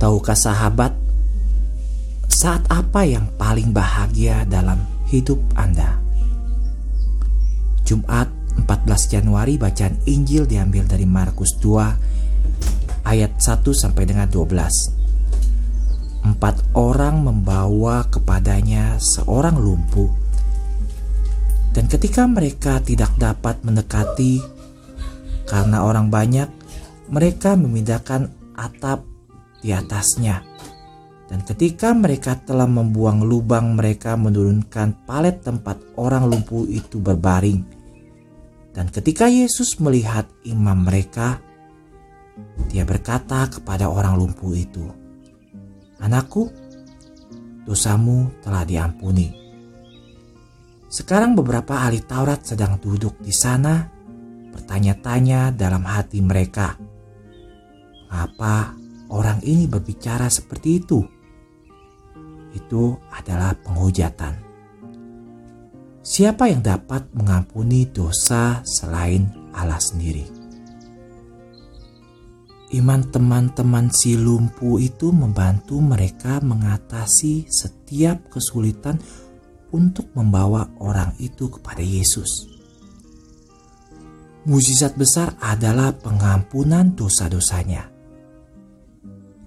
Tahukah sahabat, saat apa yang paling bahagia dalam hidup Anda? Jumat 14 Januari bacaan Injil diambil dari Markus 2 ayat 1 sampai dengan 12. Empat orang membawa kepadanya seorang lumpuh dan ketika mereka tidak dapat mendekati karena orang banyak, mereka memindahkan atap di atasnya. Dan ketika mereka telah membuang lubang, mereka menurunkan palet tempat orang lumpuh itu berbaring. Dan ketika Yesus melihat imam mereka, dia berkata kepada orang lumpuh itu, "Anakku, dosamu telah diampuni." Sekarang beberapa ahli Taurat sedang duduk di sana, bertanya-tanya dalam hati mereka, "Apa orang ini berbicara seperti itu. Itu adalah penghujatan. Siapa yang dapat mengampuni dosa selain Allah sendiri? Iman teman-teman si lumpuh itu membantu mereka mengatasi setiap kesulitan untuk membawa orang itu kepada Yesus. Mujizat besar adalah pengampunan dosa-dosanya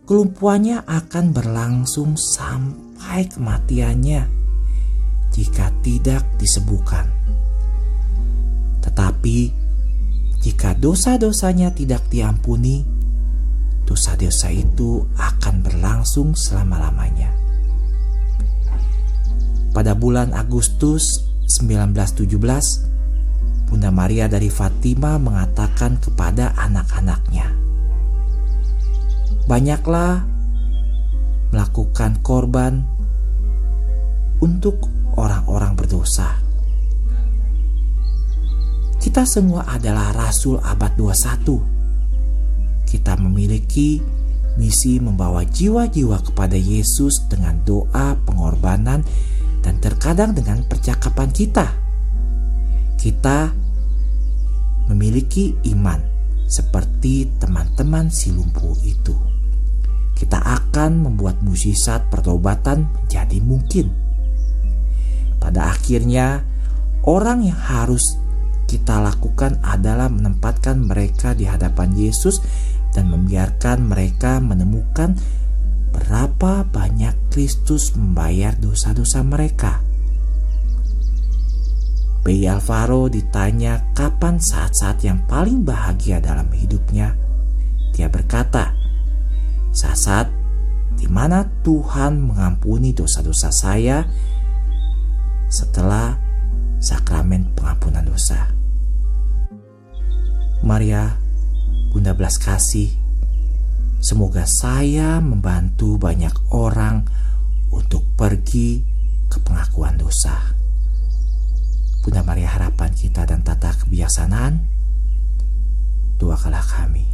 kelumpuhannya akan berlangsung sampai kematiannya jika tidak disembuhkan. Tetapi jika dosa-dosanya tidak diampuni, dosa-dosa itu akan berlangsung selama-lamanya. Pada bulan Agustus 1917, Bunda Maria dari Fatima mengatakan kepada anak-anaknya, banyaklah melakukan korban untuk orang-orang berdosa. Kita semua adalah rasul abad 21. Kita memiliki misi membawa jiwa-jiwa kepada Yesus dengan doa, pengorbanan, dan terkadang dengan percakapan kita. Kita memiliki iman seperti teman-teman si lumpuh itu kita akan membuat mukjizat pertobatan menjadi mungkin. Pada akhirnya, orang yang harus kita lakukan adalah menempatkan mereka di hadapan Yesus dan membiarkan mereka menemukan berapa banyak Kristus membayar dosa-dosa mereka. B. Alvaro ditanya kapan saat-saat yang paling bahagia dalam hidupnya. Saat di mana Tuhan mengampuni dosa-dosa saya setelah sakramen pengampunan dosa. Maria, Bunda Belas Kasih, semoga saya membantu banyak orang untuk pergi ke pengakuan dosa. Bunda Maria harapan kita dan tata kebijaksanaan, doakanlah kami.